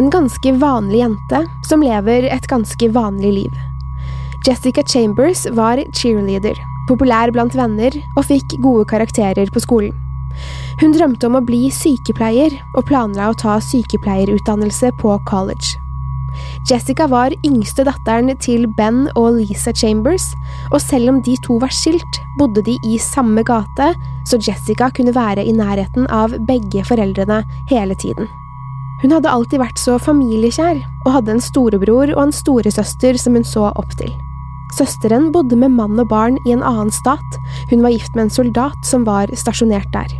En ganske vanlig jente som lever et ganske vanlig liv. Jessica Chambers var cheerleader, populær blant venner og fikk gode karakterer på skolen. Hun drømte om å bli sykepleier og planla å ta sykepleierutdannelse på college. Jessica var yngste datteren til Ben og Lisa Chambers, og selv om de to var skilt, bodde de i samme gate, så Jessica kunne være i nærheten av begge foreldrene hele tiden. Hun hadde alltid vært så familiekjær, og hadde en storebror og en storesøster som hun så opp til. Søsteren bodde med mann og barn i en annen stat, hun var gift med en soldat som var stasjonert der.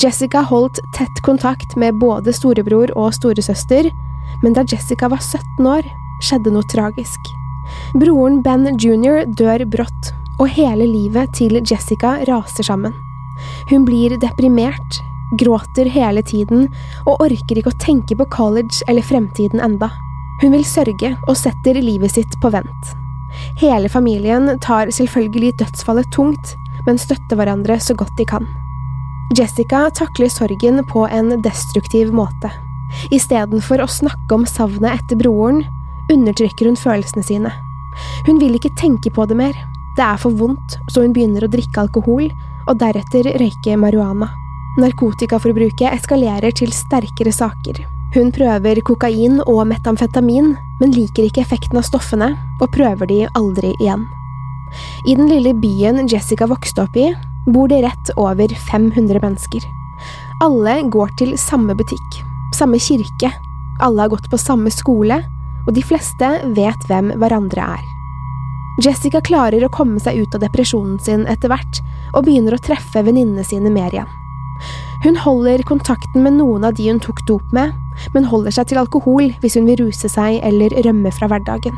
Jessica holdt tett kontakt med både storebror og storesøster, men da Jessica var 17 år, skjedde noe tragisk. Broren Ben jr. dør brått, og hele livet til Jessica raser sammen. Hun blir deprimert, gråter hele tiden og orker ikke å tenke på college eller fremtiden enda. Hun vil sørge og setter livet sitt på vent. Hele familien tar selvfølgelig dødsfallet tungt, men støtter hverandre så godt de kan. Jessica takler sorgen på en destruktiv måte. Istedenfor å snakke om savnet etter broren, undertrykker hun følelsene sine. Hun vil ikke tenke på det mer. Det er for vondt, så hun begynner å drikke alkohol, og deretter røyke marihuana. Narkotikaforbruket eskalerer til sterkere saker. Hun prøver kokain og metamfetamin, men liker ikke effekten av stoffene, og prøver de aldri igjen. I den lille byen Jessica vokste opp i, bor det rett over 500 mennesker. Alle går til samme butikk, samme kirke, alle har gått på samme skole, og de fleste vet hvem hverandre er. Jessica klarer å komme seg ut av depresjonen sin etter hvert, og begynner å treffe venninnene sine mer igjen. Hun holder kontakten med noen av de hun tok dop med, men holder seg til alkohol hvis hun vil ruse seg eller rømme fra hverdagen.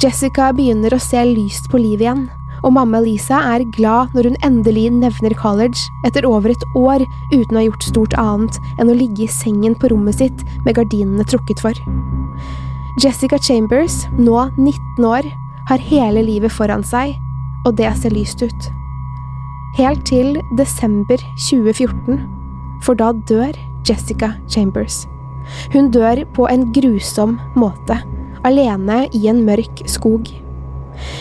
Jessica begynner å se lyst på livet igjen, og mamma Lisa er glad når hun endelig nevner college etter over et år uten å ha gjort stort annet enn å ligge i sengen på rommet sitt med gardinene trukket for. Jessica Chambers, nå 19 år, har hele livet foran seg, og det ser lyst ut. Helt til desember 2014, for da dør Jessica Chambers. Hun dør på en grusom måte, alene i en mørk skog.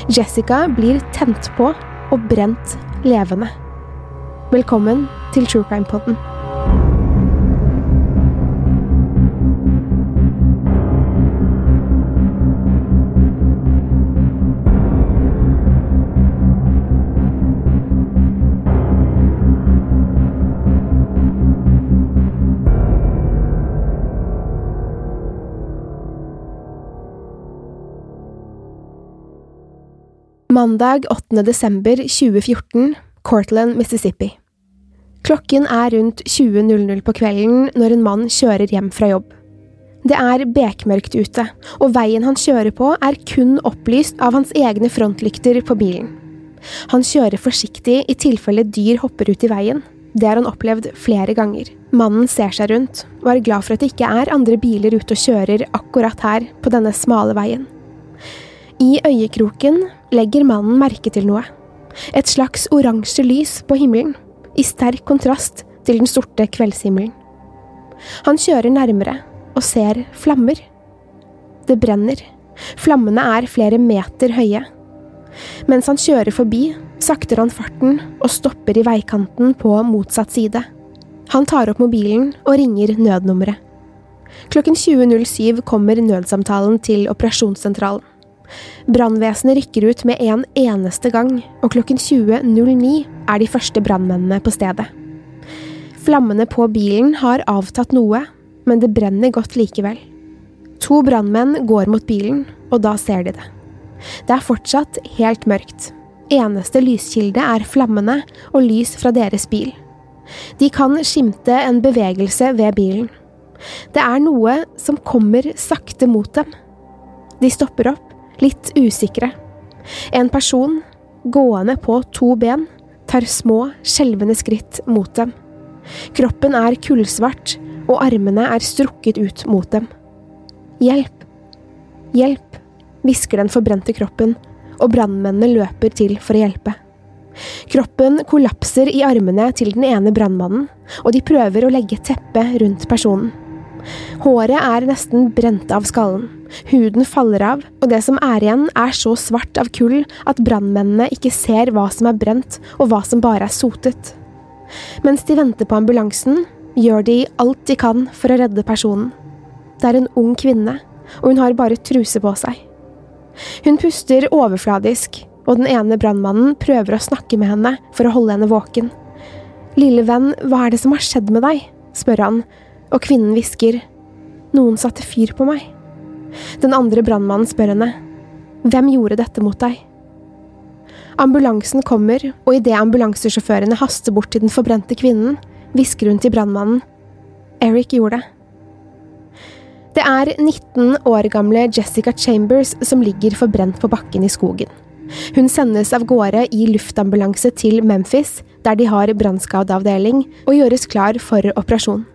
Jessica blir tent på og brent levende. Velkommen til True Crime Podden. Mandag 8. desember 2014, Cortland, Mississippi. Klokken er rundt 20.00 på kvelden når en mann kjører hjem fra jobb. Det er bekmørkt ute, og veien han kjører på er kun opplyst av hans egne frontlykter på bilen. Han kjører forsiktig i tilfelle dyr hopper ut i veien, Det har han opplevd flere ganger. Mannen ser seg rundt og er glad for at det ikke er andre biler ute og kjører akkurat her, på denne smale veien. I øyekroken legger mannen merke til noe. Et slags oransje lys på himmelen, i sterk kontrast til den sorte kveldshimmelen. Han kjører nærmere og ser flammer. Det brenner. Flammene er flere meter høye. Mens han kjører forbi, sakter han farten og stopper i veikanten på motsatt side. Han tar opp mobilen og ringer nødnummeret. Klokken 20.07 kommer nødsamtalen til operasjonssentralen. Brannvesenet rykker ut med en eneste gang, og klokken 20.09 er de første brannmennene på stedet. Flammene på bilen har avtatt noe, men det brenner godt likevel. To brannmenn går mot bilen, og da ser de det. Det er fortsatt helt mørkt. Eneste lyskilde er flammene og lys fra deres bil. De kan skimte en bevegelse ved bilen. Det er noe som kommer sakte mot dem. De stopper opp, litt usikre. En person, gående på to ben, tar små, skjelvende skritt mot dem. Kroppen er kullsvart, og armene er strukket ut mot dem. Hjelp! Hjelp! hvisker den forbrente kroppen, og brannmennene løper til for å hjelpe. Kroppen kollapser i armene til den ene brannmannen, og de prøver å legge teppet teppe rundt personen. Håret er nesten brent av skallen, huden faller av, og det som er igjen er så svart av kull at brannmennene ikke ser hva som er brent og hva som bare er sotet. Mens de venter på ambulansen, gjør de alt de kan for å redde personen. Det er en ung kvinne, og hun har bare truse på seg. Hun puster overfladisk, og den ene brannmannen prøver å snakke med henne for å holde henne våken. Lille venn, hva er det som har skjedd med deg? spør han, og kvinnen hvisker. Noen satte fyr på meg. Den andre brannmannen spør henne. Hvem gjorde dette mot deg? Ambulansen kommer, og idet ambulansesjåførene haster bort til den forbrente kvinnen, hvisker hun til brannmannen. Eric gjorde det. Det er 19 år gamle Jessica Chambers som ligger forbrent på bakken i skogen. Hun sendes av gårde i luftambulanse til Memphis, der de har brannskadeavdeling, og gjøres klar for operasjon.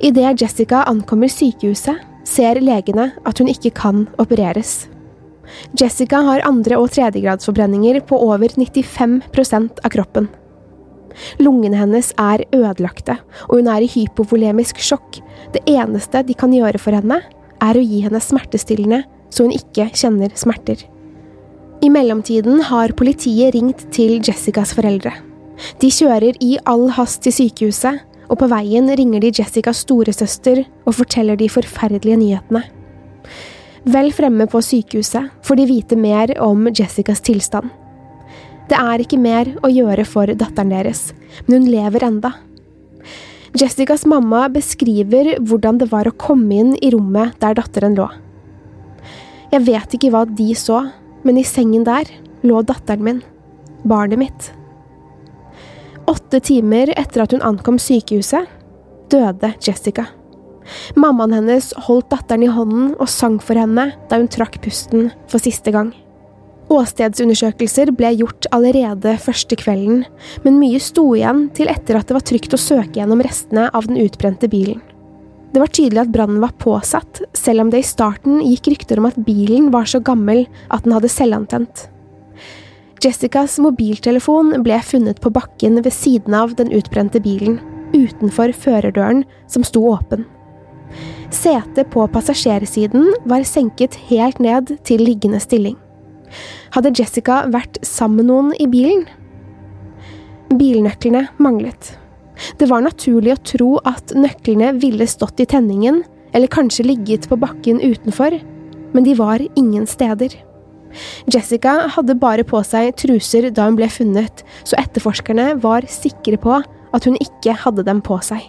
Idet Jessica ankommer sykehuset, ser legene at hun ikke kan opereres. Jessica har andre- og tredjegradsforbrenninger på over 95% av kroppen. Lungene hennes er ødelagte, og hun er i hypovolemisk sjokk. Det eneste de kan gjøre for henne, er å gi henne smertestillende, så hun ikke kjenner smerter. I mellomtiden har politiet ringt til Jessicas foreldre. De kjører i all hast til sykehuset, og på veien ringer de Jessicas storesøster og forteller de forferdelige nyhetene. Vel fremme på sykehuset får de vite mer om Jessicas tilstand. Det er ikke mer å gjøre for datteren deres, men hun lever enda. Jessicas mamma beskriver hvordan det var å komme inn i rommet der datteren lå. Jeg vet ikke hva de så, men i sengen der lå datteren min, barnet mitt. Åtte timer etter at hun ankom sykehuset, døde Jessica. Mammaen hennes holdt datteren i hånden og sang for henne da hun trakk pusten for siste gang. Åstedsundersøkelser ble gjort allerede første kvelden, men mye sto igjen til etter at det var trygt å søke gjennom restene av den utbrente bilen. Det var tydelig at brannen var påsatt, selv om det i starten gikk rykter om at bilen var så gammel at den hadde selvantent. Jessicas mobiltelefon ble funnet på bakken ved siden av den utbrente bilen, utenfor førerdøren, som sto åpen. Setet på passasjersiden var senket helt ned til liggende stilling. Hadde Jessica vært sammen med noen i bilen? Bilnøklene manglet. Det var naturlig å tro at nøklene ville stått i tenningen, eller kanskje ligget på bakken utenfor, men de var ingen steder. Jessica hadde bare på seg truser da hun ble funnet, så etterforskerne var sikre på at hun ikke hadde dem på seg.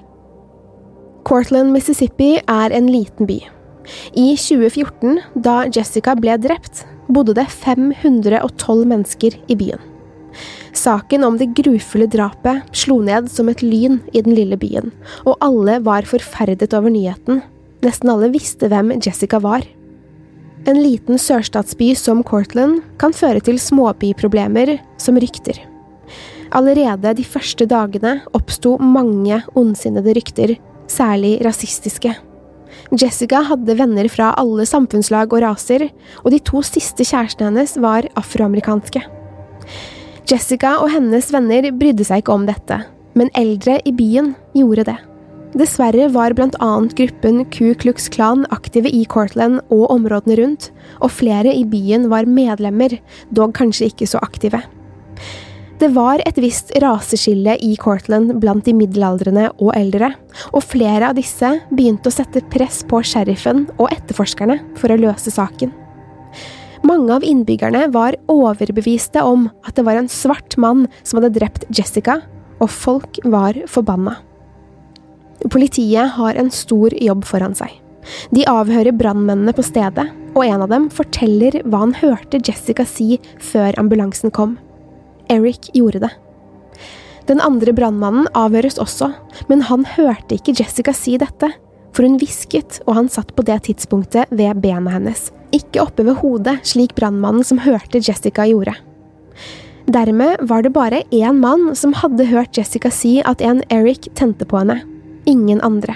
Cortland, Mississippi er en liten by. I 2014, da Jessica ble drept, bodde det 512 mennesker i byen. Saken om det grufulle drapet slo ned som et lyn i den lille byen, og alle var forferdet over nyheten. Nesten alle visste hvem Jessica var. En liten sørstatsby som Cortland kan føre til småbyproblemer som rykter. Allerede de første dagene oppsto mange ondsinnede rykter, særlig rasistiske. Jessica hadde venner fra alle samfunnslag og raser, og de to siste kjærestene hennes var afroamerikanske. Jessica og hennes venner brydde seg ikke om dette, men eldre i byen gjorde det. Dessverre var annet gruppen Ku Klux Klan aktive i Cortland og områdene rundt, og flere i byen var medlemmer, dog kanskje ikke så aktive. Det var et visst raseskille i Cortland blant de middelaldrende og eldre, og flere av disse begynte å sette press på sheriffen og etterforskerne for å løse saken. Mange av innbyggerne var overbeviste om at det var en svart mann som hadde drept Jessica, og folk var forbanna. Politiet har en stor jobb foran seg. De avhører brannmennene på stedet, og en av dem forteller hva han hørte Jessica si før ambulansen kom. Eric gjorde det. Den andre brannmannen avhøres også, men han hørte ikke Jessica si dette, for hun hvisket, og han satt på det tidspunktet ved benet hennes, ikke oppe ved hodet, slik brannmannen som hørte Jessica gjorde. Dermed var det bare én mann som hadde hørt Jessica si at en Eric tente på henne, ingen andre.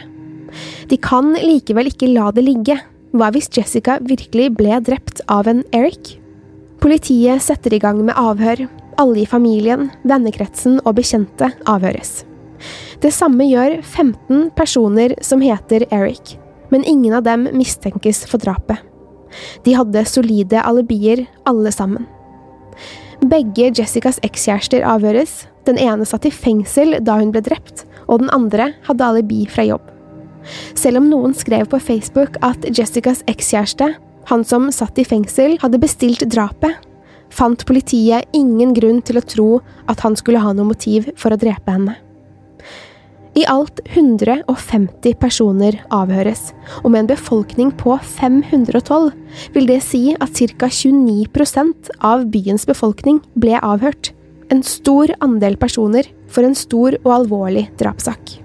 De kan likevel ikke la det ligge. Hva hvis Jessica virkelig ble drept av en Eric? Politiet setter i gang med avhør, alle i familien, vennekretsen og bekjente avhøres. Det samme gjør 15 personer som heter Eric, men ingen av dem mistenkes for drapet. De hadde solide alibier, alle sammen. Begge Jessicas ekskjærester avhøres, den ene satt i fengsel da hun ble drept, og den andre hadde alibi fra jobb. Selv om noen skrev på Facebook at Jessicas ekskjæreste, han som satt i fengsel, hadde bestilt drapet, fant politiet ingen grunn til å tro at han skulle ha noe motiv for å drepe henne. I alt 150 personer avhøres, og med en befolkning på 512 vil det si at ca. 29% av byens befolkning ble avhørt. En stor andel personer for en stor og alvorlig drapssak.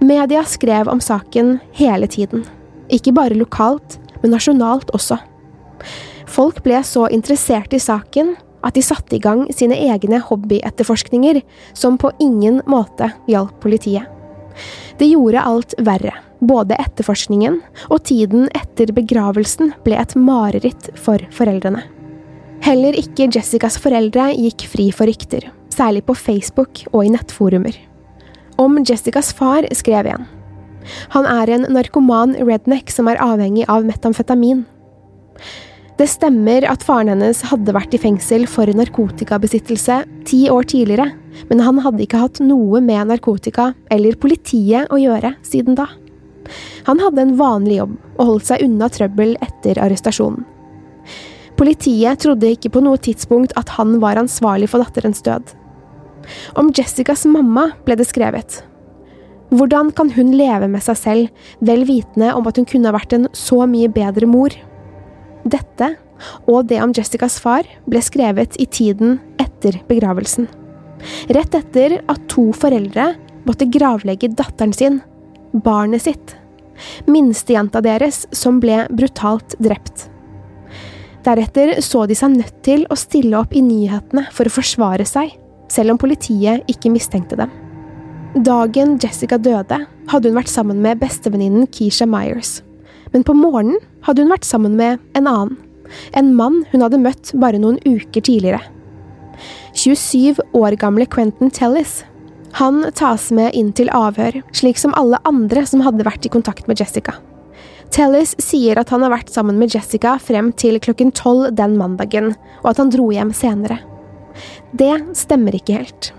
Media skrev om saken hele tiden, ikke bare lokalt, men nasjonalt også. Folk ble så interessert i saken at de satte i gang sine egne hobbyetterforskninger, som på ingen måte hjalp politiet. Det gjorde alt verre. Både etterforskningen og tiden etter begravelsen ble et mareritt for foreldrene. Heller ikke Jessicas foreldre gikk fri for rykter, særlig på Facebook og i nettforumer. Om Jessicas far skrev en. Han er en narkoman redneck som er avhengig av metamfetamin. Det stemmer at faren hennes hadde vært i fengsel for narkotikabesittelse ti år tidligere, men han hadde ikke hatt noe med narkotika eller politiet å gjøre siden da. Han hadde en vanlig jobb og holdt seg unna trøbbel etter arrestasjonen. Politiet trodde ikke på noe tidspunkt at han var ansvarlig for datterens død. Om Jessicas mamma ble det skrevet. Hvordan kan hun leve med seg selv, vel vitende om at hun kunne ha vært en så mye bedre mor? Dette, og det om Jessicas far, ble skrevet i tiden etter begravelsen. Rett etter at to foreldre måtte gravlegge datteren sin, barnet sitt, minstejenta deres, som ble brutalt drept. Deretter så de seg nødt til å stille opp i nyhetene for å forsvare seg, selv om politiet ikke mistenkte dem. Dagen Jessica døde, hadde hun vært sammen med bestevenninnen Keisha Myers men på morgenen hadde hun vært sammen med en annen. En mann hun hadde møtt bare noen uker tidligere. 27 år gamle Quentin Tellis. Han tas med inn til avhør, slik som alle andre som hadde vært i kontakt med Jessica. Tellis sier at han har vært sammen med Jessica frem til klokken tolv den mandagen, og at han dro hjem senere. Det stemmer ikke helt.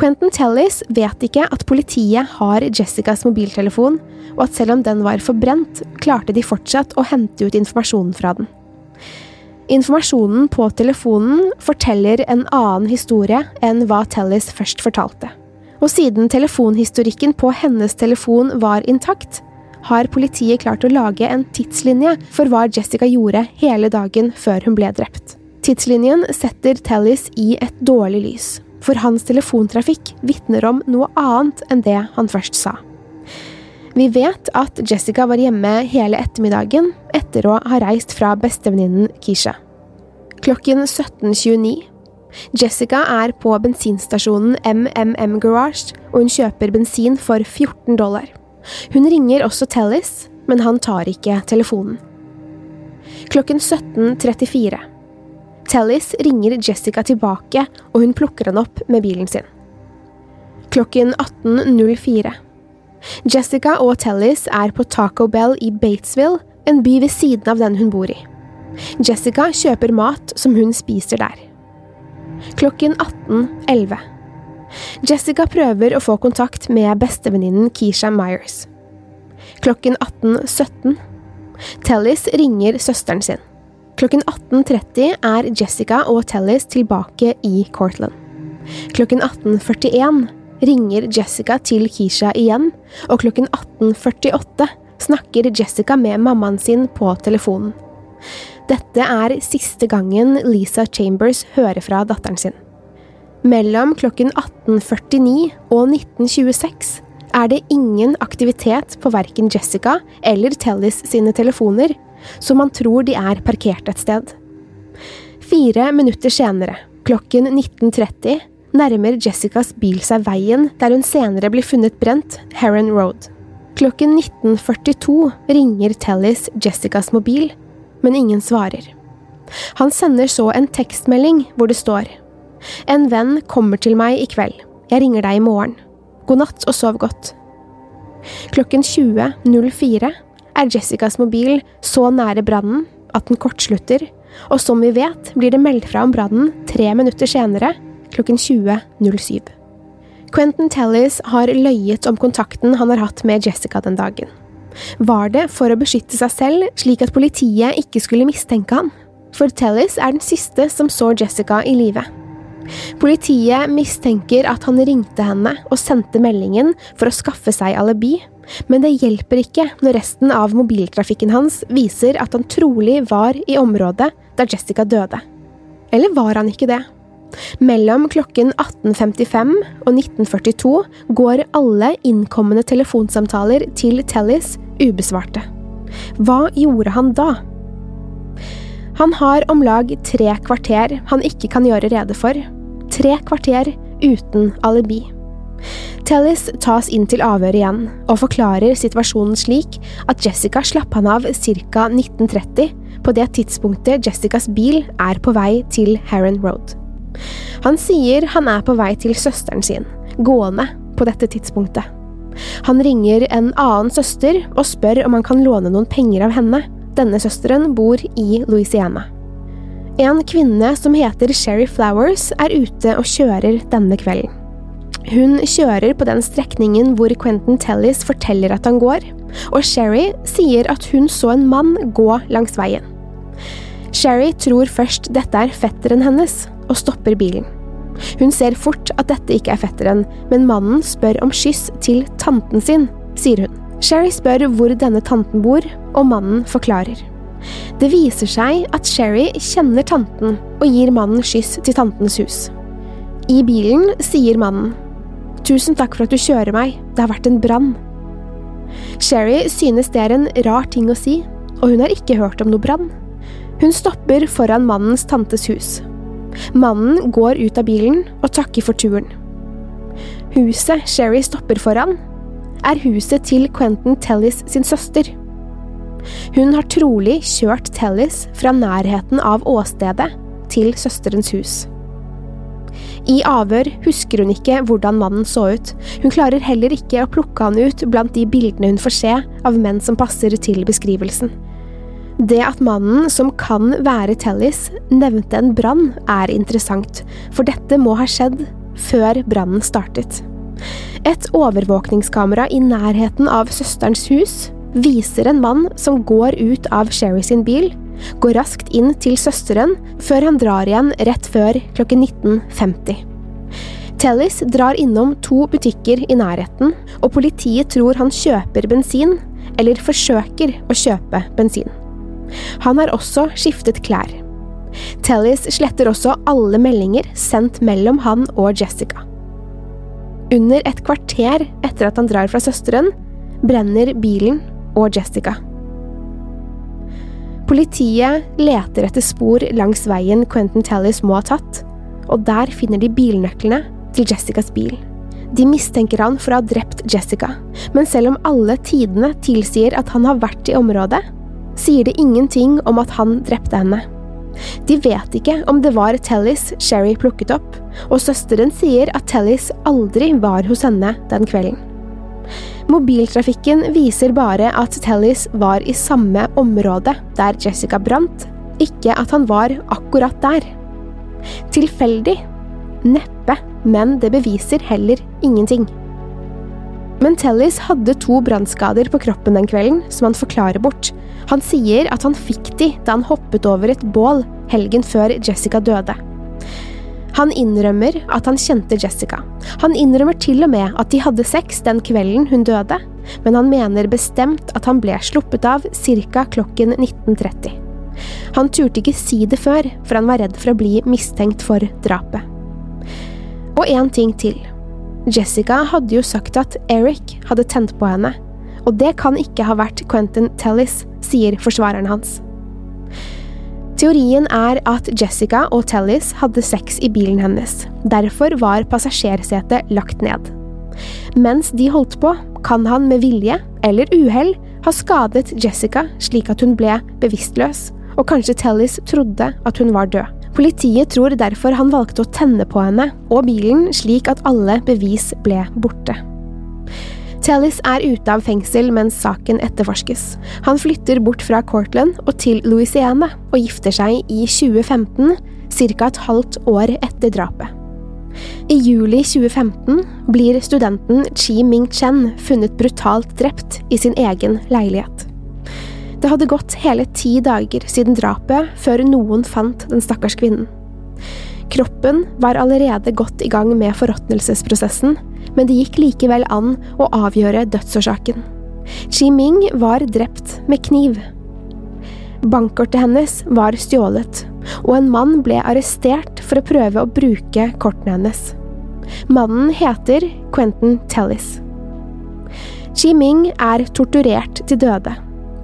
Quentin Tellis vet ikke at politiet har Jessicas mobiltelefon, og at selv om den var forbrent, klarte de fortsatt å hente ut informasjonen fra den. Informasjonen på telefonen forteller en annen historie enn hva Tellis først fortalte. Og siden telefonhistorikken på hennes telefon var intakt, har politiet klart å lage en tidslinje for hva Jessica gjorde hele dagen før hun ble drept. Tidslinjen setter Tellis i et dårlig lys for hans telefontrafikk vitner om noe annet enn det han først sa. Vi vet at Jessica var hjemme hele ettermiddagen etter å ha reist fra bestevenninnen Kisha. Klokken 17.29, Jessica er på bensinstasjonen MMM Garage, og hun kjøper bensin for 14 dollar. Hun ringer også Tellis, men han tar ikke telefonen. Klokken 17.34. Tellis ringer Jessica tilbake, og hun plukker han opp med bilen sin. Klokken 18.04. Jessica og Tellis er på Taco Bell i Batesville, en by ved siden av den hun bor i. Jessica kjøper mat som hun spiser der. Klokken 18.11. Jessica prøver å få kontakt med bestevenninnen Keisha Myers. Klokken 18.17. Tellis ringer søsteren sin. Klokken 18.30 er Jessica og Tellis tilbake i Cortland. Klokken 18.41 ringer Jessica til Keisha igjen, og klokken 18.48 snakker Jessica med mammaen sin på telefonen. Dette er siste gangen Lisa Chambers hører fra datteren sin. Mellom klokken 18.49 og 19.26 er det ingen aktivitet på verken Jessica eller Tellis sine telefoner, så man tror de er parkert et sted. Fire minutter senere, klokken 19.30, nærmer Jessicas bil seg veien der hun senere blir funnet brent, Heron Road. Klokken 19.42 ringer Tellis Jessicas mobil, men ingen svarer. Han sender så en tekstmelding hvor det står En venn kommer til meg i kveld. Jeg ringer deg i morgen. God natt og sov godt. Klokken 20.04 er Jessicas mobil så nære brannen at den kortslutter, og som vi vet, blir det meldt fra om brannen tre minutter senere, klokken 20.07. Quentin Tellis har løyet om kontakten han har hatt med Jessica den dagen. Var det for å beskytte seg selv, slik at politiet ikke skulle mistenke han? For Tellis er den siste som så Jessica i live. Politiet mistenker at han ringte henne og sendte meldingen for å skaffe seg alibi, men det hjelper ikke når resten av mobiltrafikken hans viser at han trolig var i området da Jessica døde. Eller var han ikke det? Mellom klokken 18.55 og 19.42 går alle innkommende telefonsamtaler til Tellis ubesvarte. Hva gjorde han da? Han har om lag tre kvarter han ikke kan gjøre rede for. Tre kvarter uten alibi. Tellis tas inn til avhør igjen, og forklarer situasjonen slik at Jessica slapp han av ca. 1930, på det tidspunktet Jessicas bil er på vei til Heron Road. Han sier han er på vei til søsteren sin, gående, på dette tidspunktet. Han ringer en annen søster og spør om han kan låne noen penger av henne. Denne søsteren bor i Louisiana. En kvinne som heter Sherry Flowers, er ute og kjører denne kvelden. Hun kjører på den strekningen hvor Quentin Tellis forteller at han går, og Sherry sier at hun så en mann gå langs veien. Sherry tror først dette er fetteren hennes, og stopper bilen. Hun ser fort at dette ikke er fetteren, men mannen spør om skyss til tanten sin, sier hun. Sherry spør hvor denne tanten bor, og mannen forklarer. Det viser seg at Sherry kjenner tanten og gir mannen skyss til tantens hus. I bilen sier mannen Tusen takk for at du kjører meg, det har vært en brann. Sherry synes det er en rar ting å si, og hun har ikke hørt om noe brann. Hun stopper foran mannens tantes hus. Mannen går ut av bilen og takker for turen. Huset Sherry stopper foran, er huset til Quentin Tellis sin søster. Hun har trolig kjørt Tellis fra nærheten av åstedet til søsterens hus. I avhør husker hun ikke hvordan mannen så ut, hun klarer heller ikke å plukke han ut blant de bildene hun får se av menn som passer til beskrivelsen. Det at mannen, som kan være Tellis, nevnte en brann, er interessant, for dette må ha skjedd før brannen startet. Et overvåkningskamera i nærheten av søsterens hus viser en mann som går ut av Sherry sin bil, går raskt inn til søsteren før han drar igjen rett før klokken 19.50. Tellis drar innom to butikker i nærheten, og politiet tror han kjøper bensin, eller forsøker å kjøpe bensin. Han har også skiftet klær. Tellis sletter også alle meldinger sendt mellom han og Jessica. Under et kvarter etter at han drar fra søsteren, brenner bilen og Jessica. Politiet leter etter spor langs veien Quentin Tellis må ha tatt, og der finner de bilnøklene til Jessicas bil. De mistenker han for å ha drept Jessica, men selv om alle tidene tilsier at han har vært i området, sier det ingenting om at han drepte henne. De vet ikke om det var Tellis Sherry plukket opp, og søsteren sier at Tellis aldri var hos henne den kvelden. Mobiltrafikken viser bare at Tellis var i samme område der Jessica brant, ikke at han var akkurat der. Tilfeldig? Neppe, men det beviser heller ingenting. Men Tellis hadde to brannskader på kroppen den kvelden som han forklarer bort. Han sier at han fikk de da han hoppet over et bål helgen før Jessica døde. Han innrømmer at han kjente Jessica. Han innrømmer til og med at de hadde sex den kvelden hun døde, men han mener bestemt at han ble sluppet av ca. klokken 19.30. Han turte ikke si det før, for han var redd for å bli mistenkt for drapet. Og en ting til. Jessica hadde jo sagt at Eric hadde tent på henne, og det kan ikke ha vært Quentin Tellis, sier forsvareren hans. Teorien er at Jessica og Tellis hadde sex i bilen hennes, derfor var passasjersetet lagt ned. Mens de holdt på, kan han med vilje, eller uhell, ha skadet Jessica slik at hun ble bevisstløs, og kanskje Tellis trodde at hun var død. Politiet tror derfor han valgte å tenne på henne og bilen slik at alle bevis ble borte. Tellis er ute av fengsel mens saken etterforskes. Han flytter bort fra Cortland og til Louisiana og gifter seg i 2015, ca. et halvt år etter drapet. I juli 2015 blir studenten Chi Ming Chen funnet brutalt drept i sin egen leilighet. Det hadde gått hele ti dager siden drapet før noen fant den stakkars kvinnen. Kroppen var allerede godt i gang med forråtnelsesprosessen, men det gikk likevel an å avgjøre dødsårsaken. Chi Ming var drept med kniv. Bankkortet hennes var stjålet, og en mann ble arrestert for å prøve å bruke kortene hennes. Mannen heter Quentin Tellis. Chi Ming er torturert til døde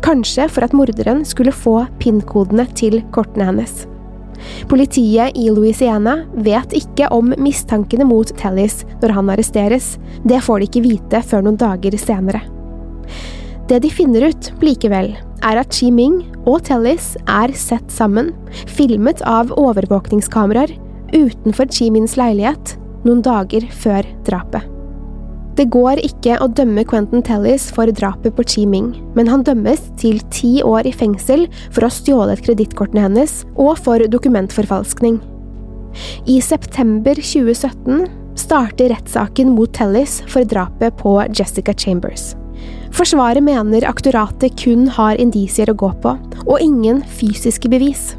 kanskje for at morderen skulle få PIN-kodene til kortene hennes. Politiet i Louisiana vet ikke om mistankene mot Tellis når han arresteres, det får de ikke vite før noen dager senere. Det de finner ut, likevel, er at Chi Ming og Tellis er sett sammen, filmet av overvåkningskameraer utenfor Chi Mins leilighet noen dager før drapet. Det går ikke å dømme Quentin Tellis for drapet på Chi Ming, men han dømmes til ti år i fengsel for å ha stjålet kredittkortene hennes og for dokumentforfalskning. I september 2017 starter rettssaken mot Tellis for drapet på Jessica Chambers. Forsvaret mener aktoratet kun har indisier å gå på, og ingen fysiske bevis.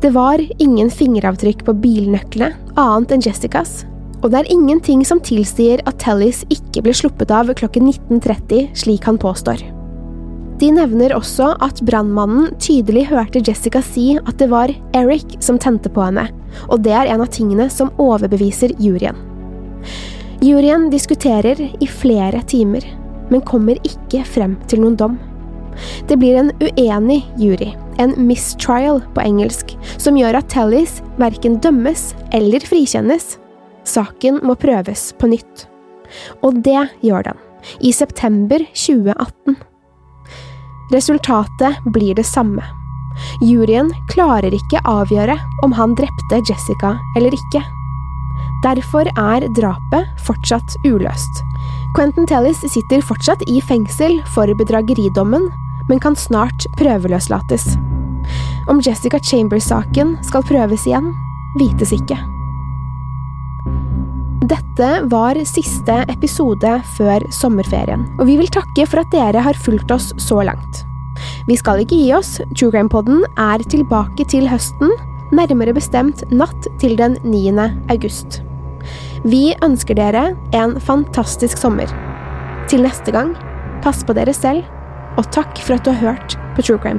Det var ingen fingeravtrykk på bilnøklene, annet enn Jessicas, og det er ingenting som tilsier at Tellis ikke ble sluppet av klokken 19.30, slik han påstår. De nevner også at brannmannen tydelig hørte Jessica si at det var Eric som tente på henne, og det er en av tingene som overbeviser juryen. Juryen diskuterer i flere timer, men kommer ikke frem til noen dom. Det blir en uenig jury, en mistrial på engelsk, som gjør at Tellis verken dømmes eller frikjennes, Saken må prøves på nytt. Og det gjør den, i september 2018. Resultatet blir det samme. Juryen klarer ikke avgjøre om han drepte Jessica eller ikke. Derfor er drapet fortsatt uløst. Quentin Tellis sitter fortsatt i fengsel for bedrageridommen, men kan snart prøveløslates. Om Jessica Chambers-saken skal prøves igjen, vites ikke. Dette var siste episode før sommerferien, og vi vil takke for at dere har fulgt oss så langt. Vi skal ikke gi oss, True Crime Podden er tilbake til høsten, nærmere bestemt natt til den 9. august. Vi ønsker dere en fantastisk sommer. Til neste gang, pass på dere selv, og takk for at du har hørt på True Crime